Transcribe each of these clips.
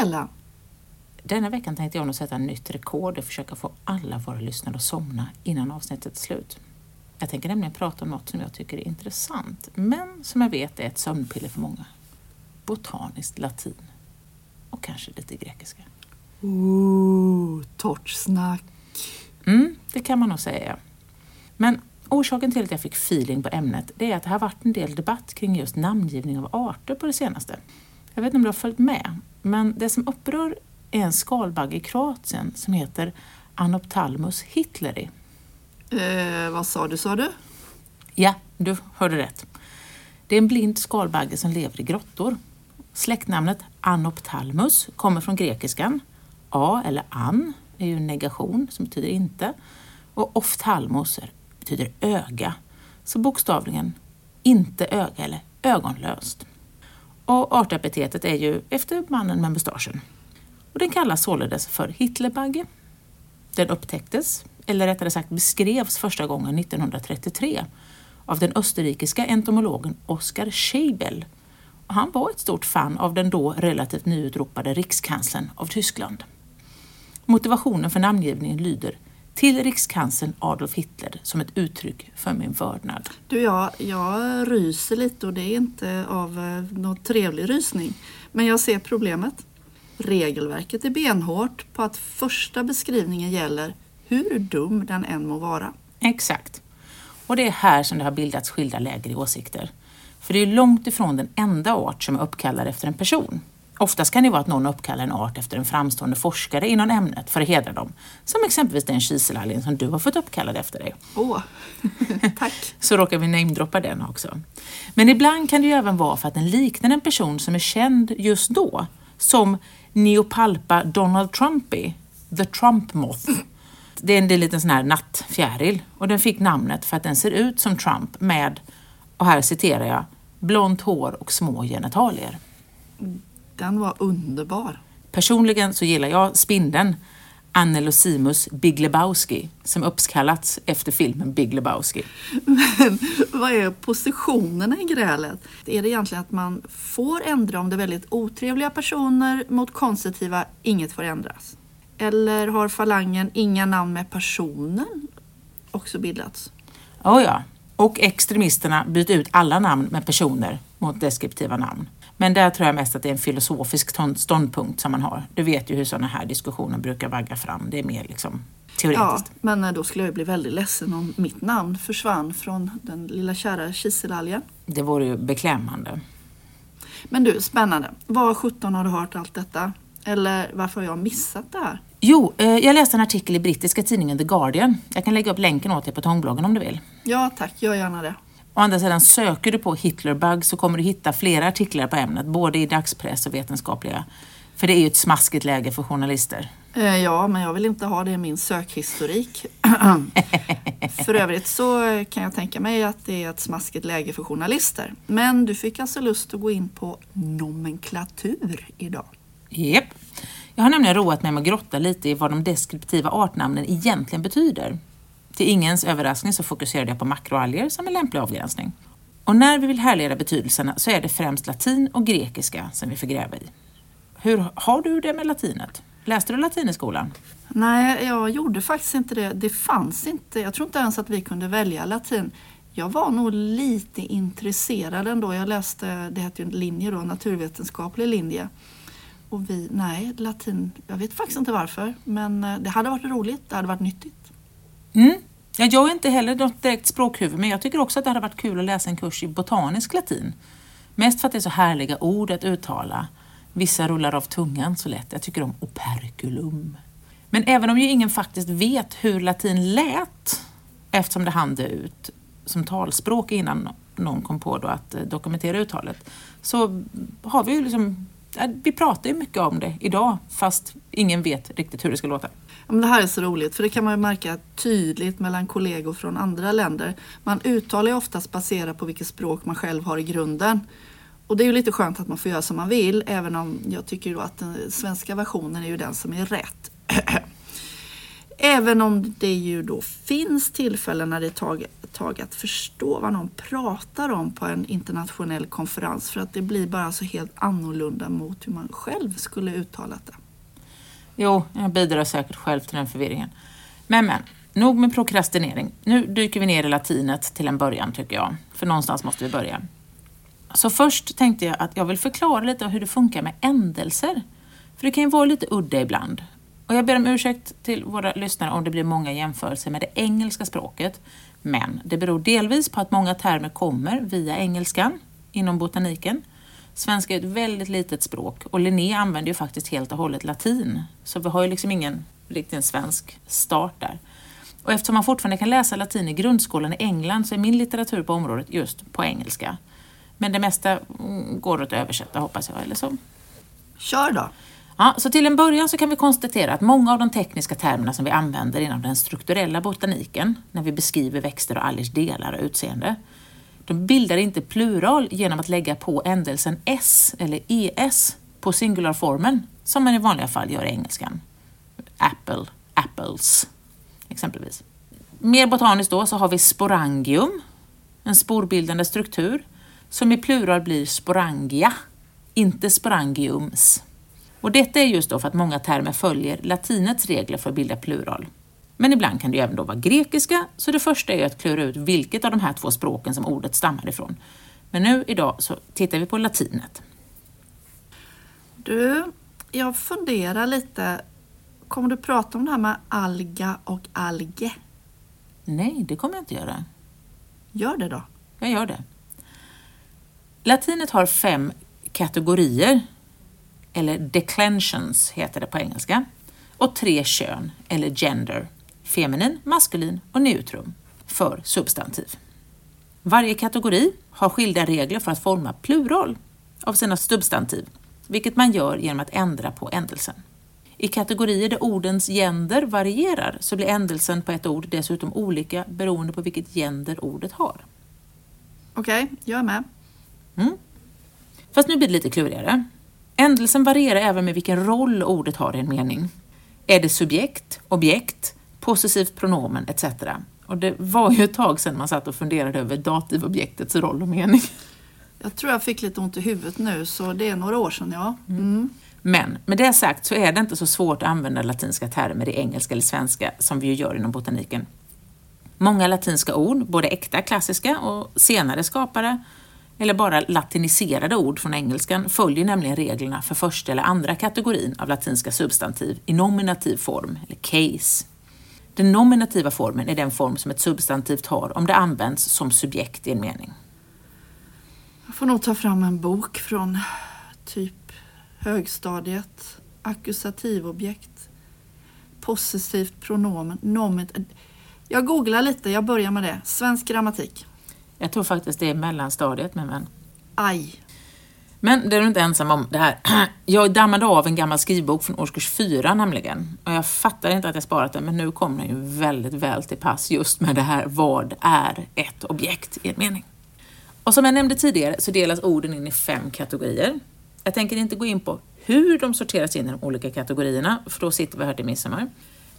Ellen! Denna veckan tänkte jag nog sätta nytt rekord och försöka få alla våra lyssnare att somna innan avsnittet är slut. Jag tänker nämligen prata om något som jag tycker är intressant, men som jag vet är ett sömnpiller för många. Botaniskt latin. Och kanske lite grekiska. Ooh, torrt snack. Mm, det kan man nog säga. Men orsaken till att jag fick feeling på ämnet det är att det har varit en del debatt kring just namngivning av arter på det senaste. Jag vet inte om du har följt med, men det som upprör är en skalbagge i Kroatien som heter Anophthalmus hitleri. Eh, vad sa du, sa du? Ja, du hörde rätt. Det är en blind skalbagge som lever i grottor. Släktnamnet Anophthalmus kommer från grekiskan. A eller an är ju en negation som betyder inte. Och ophthalmos betyder öga. Så bokstavligen inte öga eller ögonlöst. Och artepitetet är ju efter mannen med mustaschen. Och den kallas således för Hitlerbagge. Den upptäcktes, eller rättare sagt beskrevs första gången 1933 av den österrikiska entomologen Oskar Scheibel. Och han var ett stort fan av den då relativt nyutropade rikskanslern av Tyskland. Motivationen för namngivningen lyder till rikskanslern Adolf Hitler som ett uttryck för min vördnad. Du, jag, jag ryser lite och det är inte av eh, någon trevlig rysning. Men jag ser problemet. Regelverket är benhårt på att första beskrivningen gäller hur dum den än må vara. Exakt. Och det är här som det har bildats skilda läger i åsikter. För det är långt ifrån den enda art som är uppkallad efter en person. Oftast kan det vara att någon uppkallar en art efter en framstående forskare inom ämnet för att hedra dem. Som exempelvis den kiselalgen som du har fått uppkallad efter dig. Åh, tack! Så råkar vi namedroppa den också. Men ibland kan det ju även vara för att den liknar en person som är känd just då. Som Neopalpa Donald Trumpy, the Trump Moth. Det är en liten sån här nattfjäril och den fick namnet för att den ser ut som Trump med, och här citerar jag, blont hår och små genitalier. Den var underbar. Personligen så gillar jag spindeln Annelosimus Big Lebowski som uppkallats efter filmen Big Lebowski. Men vad är positionerna i grälet? Är det egentligen att man får ändra om det är väldigt otrevliga personer mot konstruktiva, inget får ändras? Eller har falangen inga namn med personen också bildats? Oh ja, och extremisterna byter ut alla namn med personer mot deskriptiva namn. Men där tror jag mest att det är en filosofisk ståndpunkt som man har. Du vet ju hur sådana här diskussioner brukar vagga fram. Det är mer liksom teoretiskt. Ja, men eh, då skulle jag bli väldigt ledsen om mitt namn försvann från den lilla kära kiselalgen. Det vore ju beklämmande. Men du, spännande. Var 17 har du hört allt detta? Eller varför har jag missat det här? Jo, eh, jag läste en artikel i brittiska tidningen The Guardian. Jag kan lägga upp länken åt dig på tångbloggen om du vill. Ja tack, gör gärna det. Å andra sidan, söker du på Hitlerbug så kommer du hitta flera artiklar på ämnet, både i dagspress och vetenskapliga. För det är ju ett smaskigt läge för journalister. Eh, ja, men jag vill inte ha det i min sökhistorik. för övrigt så kan jag tänka mig att det är ett smaskigt läge för journalister. Men du fick alltså lust att gå in på nomenklatur idag. Japp. Jag har nämligen roat mig med att grotta lite i vad de deskriptiva artnamnen egentligen betyder. Till ingens överraskning så fokuserade jag på makroalger som en lämplig avgränsning. Och när vi vill härleda betydelserna så är det främst latin och grekiska som vi får gräva i. Hur har du det med latinet? Läste du latin i skolan? Nej, jag gjorde faktiskt inte det. Det fanns inte. Jag tror inte ens att vi kunde välja latin. Jag var nog lite intresserad ändå. Jag läste, det hette ju en linje då, naturvetenskaplig linje. Och vi, nej, latin, jag vet faktiskt inte varför. Men eh, det hade varit roligt, det hade varit nyttigt. Mm. Ja, jag är inte heller något direkt språkhuvud, men jag tycker också att det hade varit kul att läsa en kurs i botanisk latin. Mest för att det är så härliga ord att uttala. Vissa rullar av tungan så lätt. Jag tycker om operculum. Men även om ju ingen faktiskt vet hur latin lät, eftersom det hann ut som talspråk innan någon kom på då att eh, dokumentera uttalet, så har vi ju liksom eh, vi pratar ju mycket om det idag fast ingen vet riktigt hur det ska låta. Men det här är så roligt för det kan man ju märka tydligt mellan kollegor från andra länder. Man uttalar ju oftast baserat på vilket språk man själv har i grunden. Och det är ju lite skönt att man får göra som man vill även om jag tycker då att den svenska versionen är ju den som är rätt. Även om det ju då finns tillfällen när det är tag, tag att förstå vad någon pratar om på en internationell konferens för att det blir bara så helt annorlunda mot hur man själv skulle uttalat det. Jo, jag bidrar säkert själv till den förvirringen. Men men, nog med prokrastinering. Nu dyker vi ner i latinet till en början tycker jag. För någonstans måste vi börja. Så först tänkte jag att jag vill förklara lite hur det funkar med ändelser. För det kan ju vara lite udda ibland. Och jag ber om ursäkt till våra lyssnare om det blir många jämförelser med det engelska språket. Men det beror delvis på att många termer kommer via engelskan inom botaniken. Svenska är ett väldigt litet språk och Linné använder ju faktiskt helt och hållet latin. Så vi har ju liksom ingen riktigt svensk start där. Och eftersom man fortfarande kan läsa latin i grundskolan i England så är min litteratur på området just på engelska. Men det mesta mm, går att översätta hoppas jag, eller så. Kör då! Ja, så till en början så kan vi konstatera att många av de tekniska termerna som vi använder inom den strukturella botaniken, när vi beskriver växter och algers delar och utseende, de bildar inte plural genom att lägga på ändelsen s eller es på singularformen, som man i vanliga fall gör i engelskan. Apple, apples, exempelvis. Mer botaniskt då så har vi sporangium, en sporbildande struktur, som i plural blir sporangia, inte sporangiums. Och detta är just då för att många termer följer latinets regler för att bilda plural. Men ibland kan det även då vara grekiska, så det första är att klura ut vilket av de här två språken som ordet stammar ifrån. Men nu idag så tittar vi på latinet. Du, jag funderar lite. Kommer du prata om det här med alga och alge? Nej, det kommer jag inte göra. Gör det då. Jag gör det. Latinet har fem kategorier, eller declensions heter det på engelska, och tre kön, eller gender, feminin, maskulin och neutrum, för substantiv. Varje kategori har skilda regler för att forma plural av sina substantiv, vilket man gör genom att ändra på ändelsen. I kategorier där ordens gender varierar så blir ändelsen på ett ord dessutom olika beroende på vilket gender ordet har. Okej, okay, jag är med. Mm. Fast nu blir det lite klurigare. Ändelsen varierar även med vilken roll ordet har i en mening. Är det subjekt, objekt, possessivt pronomen etc. Och det var ju ett tag sedan man satt och funderade över dativobjektets roll och mening. Jag tror jag fick lite ont i huvudet nu, så det är några år sedan, ja. Mm. Men med det sagt så är det inte så svårt att använda latinska termer i engelska eller svenska som vi ju gör inom botaniken. Många latinska ord, både äkta klassiska och senare skapade, eller bara latiniserade ord från engelskan, följer nämligen reglerna för första eller andra kategorin av latinska substantiv i nominativ form, eller case. Den nominativa formen är den form som ett substantiv har om det används som subjekt i en mening. Jag får nog ta fram en bok från typ högstadiet. Ackusativobjekt. Possessivt pronomen. Nomit. Jag googlar lite, jag börjar med det. Svensk grammatik. Jag tror faktiskt det är mellanstadiet, men men. Aj. Men det är du inte ensam om det här. Jag dammade av en gammal skrivbok från årskurs fyra nämligen. Och jag fattar inte att jag sparat den, men nu kommer den ju väldigt väl till pass just med det här vad är ett objekt i en mening. Och som jag nämnde tidigare så delas orden in i fem kategorier. Jag tänker inte gå in på hur de sorteras in i de olika kategorierna, för då sitter vi här till midsommar.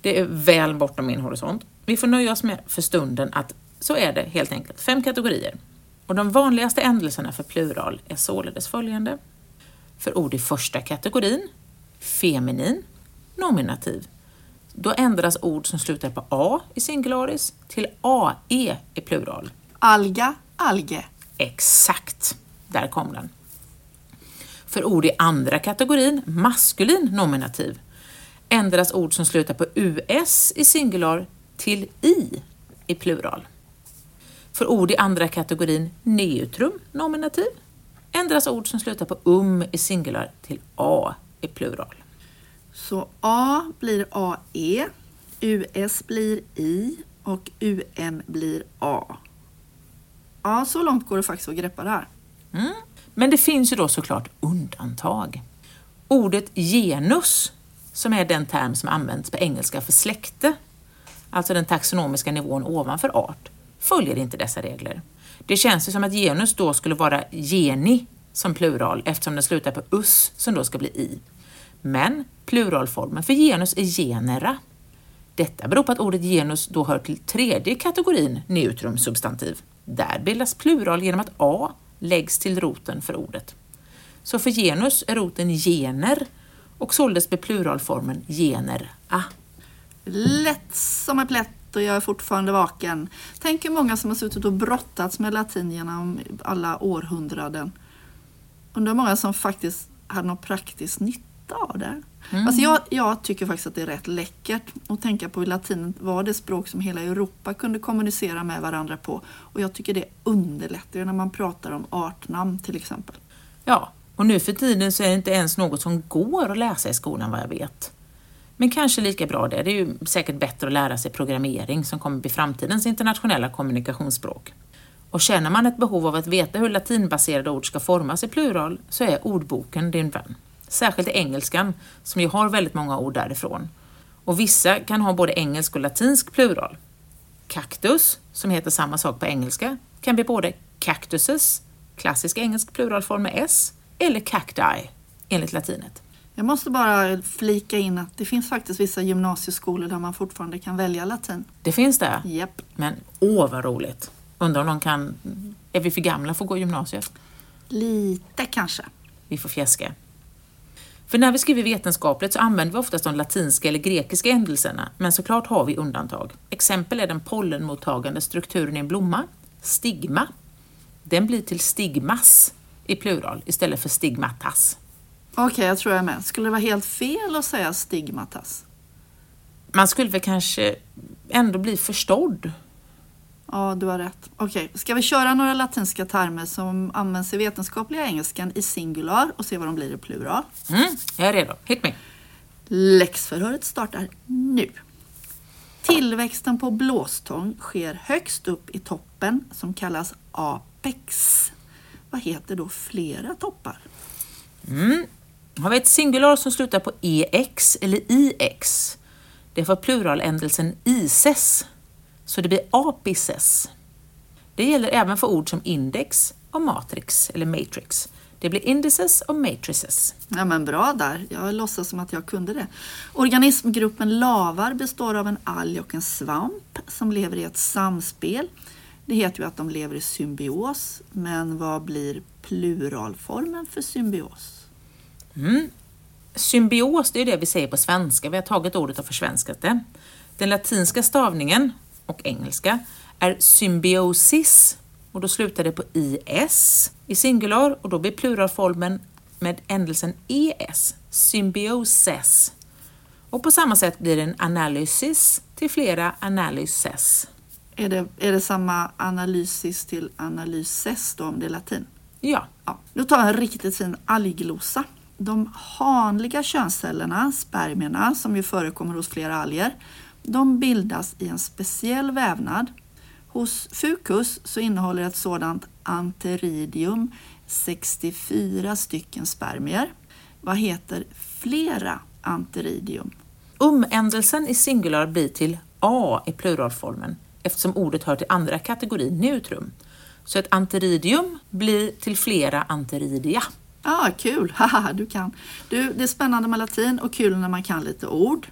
Det är väl bortom min horisont. Vi får nöja oss med för stunden att så är det helt enkelt fem kategorier. Och de vanligaste ändelserna för plural är således följande. För ord i första kategorin, feminin, nominativ, då ändras ord som slutar på a i singularis till ae i plural. Alga, alge. Exakt, där kom den. För ord i andra kategorin, maskulin nominativ, ändras ord som slutar på us i singular till i i plural. För ord i andra kategorin neutrum nominativ ändras ord som slutar på um i singular till a i plural. Så a blir ae, us blir i och um blir a. Ja, så långt går det faktiskt att greppa det här. Mm. Men det finns ju då såklart undantag. Ordet genus, som är den term som används på engelska för släkte, alltså den taxonomiska nivån ovanför art, följer inte dessa regler. Det känns ju som att genus då skulle vara geni som plural eftersom den slutar på us som då ska bli i. Men pluralformen för genus är genera. Detta beror på att ordet genus då hör till tredje kategorin neutrum substantiv. Där bildas plural genom att a läggs till roten för ordet. Så för genus är roten gener och således blir pluralformen genera. Lätt som en plätt och jag är fortfarande vaken. Tänk hur många som har suttit och brottats med latin genom alla århundraden. Undrar hur många som faktiskt hade någon praktisk nytta av det. Mm. Alltså jag, jag, tycker faktiskt att det är rätt läckert att tänka på hur latin var det språk som hela Europa kunde kommunicera med varandra på. Och jag tycker det underlättar när man pratar om artnamn till exempel. Ja, och nu för tiden så är det inte ens något som går att läsa i skolan vad jag vet. Men kanske lika bra det. Det är ju säkert bättre att lära sig programmering som kommer bli framtidens internationella kommunikationsspråk. Och känner man ett behov av att veta hur latinbaserade ord ska formas i plural så är ordboken din vän. Särskilt i engelskan, som ju har väldigt många ord därifrån. Och vissa kan ha både engelsk och latinsk plural. Kaktus, som heter samma sak på engelska, kan bli både cactuses, klassisk engelsk pluralform med s, eller cacti, enligt latinet. Jag måste bara flika in att det finns faktiskt vissa gymnasieskolor där man fortfarande kan välja latin. Det finns det? Japp. Men åh vad roligt! Undrar om de kan... Är vi för gamla för att gå gymnasiet? Lite kanske. Vi får fjäska. För när vi skriver vetenskapligt så använder vi oftast de latinska eller grekiska ändelserna, men såklart har vi undantag. Exempel är den pollenmottagande strukturen i en blomma, stigma. Den blir till stigmas i plural istället för stigmatas. Okej, okay, jag tror jag är med. Skulle det vara helt fel att säga stigmatas? Man skulle väl kanske ändå bli förstådd. Ja, du har rätt. Okej, okay. ska vi köra några latinska termer som används i vetenskapliga engelskan i singular och se vad de blir i plural? Mm, jag är redo. Hit me. Läxförhöret startar nu. Tillväxten på blåstång sker högst upp i toppen som kallas apex. Vad heter då flera toppar? Mm. Har vi ett singular som slutar på ex eller ix, det får pluraländelsen ises, så det blir apices. Det gäller även för ord som index och matrix eller matrix. Det blir indices och matrices. Ja men bra där, jag låtsas som att jag kunde det. Organismgruppen lavar består av en alg och en svamp som lever i ett samspel. Det heter ju att de lever i symbios, men vad blir pluralformen för symbios? Mm. Symbios, det är det vi säger på svenska. Vi har tagit ordet och försvenskat det. Den latinska stavningen och engelska är symbiosis och då slutar det på is i singular och då blir pluralformen med ändelsen es, symbioses. Och på samma sätt blir det en analysis till flera analyses. Är det, är det samma analysis till analyses då om det är latin? Ja. ja. Nu tar jag en riktigt fin algglossa. De hanliga könscellerna, spermierna, som ju förekommer hos flera alger, de bildas i en speciell vävnad. Hos Fucus så innehåller ett sådant anteridium 64 stycken spermier. Vad heter flera anteridium? Umändelsen i singular blir till A i pluralformen eftersom ordet hör till andra kategorin neutrum. Så ett anteridium blir till flera anteridia. Ja, ah, kul! Haha, du kan. Du, det är spännande med latin och kul när man kan lite ord.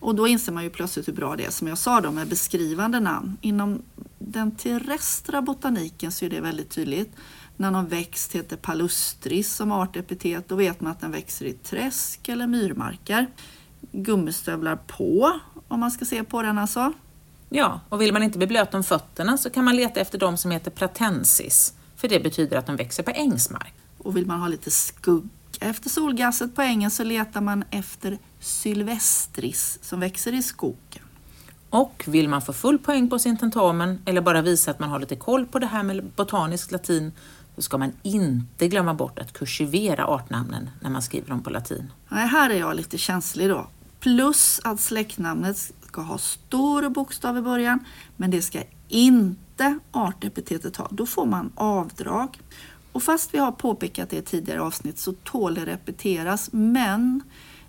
Och då inser man ju plötsligt hur bra det är, som jag sa då, med beskrivande namn. Inom den terrestra botaniken så är det väldigt tydligt. När någon växt heter palustris som artepitet, då vet man att den växer i träsk eller myrmarker. Gummistövlar på, om man ska se på den alltså. Ja, och vill man inte bli blöt om fötterna så kan man leta efter de som heter pratensis, för det betyder att de växer på ängsmark. Och vill man ha lite skugga efter solgasset på ängen så letar man efter sylvestris som växer i skogen. Och vill man få full poäng på sin tentamen eller bara visa att man har lite koll på det här med botanisk latin så ska man inte glömma bort att kursivera artnamnen när man skriver dem på latin. Nej, här är jag lite känslig då. Plus att släktnamnet ska ha stor bokstav i början, men det ska inte artepitetet ha. Då får man avdrag. Och fast vi har påpekat det i tidigare avsnitt så tål det repeteras, men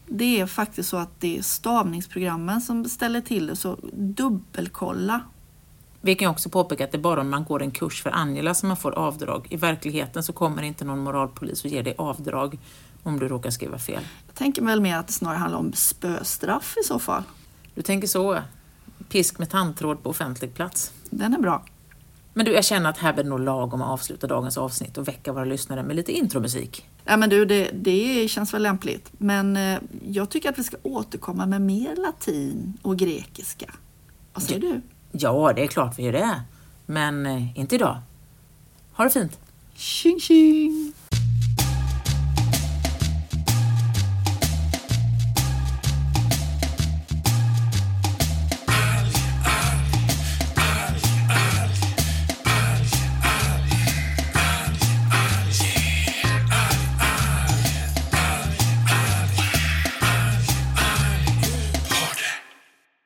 det är faktiskt så att det är stavningsprogrammen som ställer till det, så dubbelkolla. Vi kan också påpeka att det är bara om man går en kurs för Angela som man får avdrag. I verkligheten så kommer inte någon moralpolis och ger dig avdrag om du råkar skriva fel. Jag tänker väl mer att det snarare handlar om spöstraff i så fall. Du tänker så. Pisk med tandtråd på offentlig plats. Den är bra. Men du, jag känner att här blir det nog lagom att avsluta dagens avsnitt och väcka våra lyssnare med lite intromusik. Ja, men du, det, det känns väl lämpligt. Men eh, jag tycker att vi ska återkomma med mer latin och grekiska. Vad säger du? Ja, det är klart vi gör det. Men eh, inte idag. Ha det fint! Tjing tjing!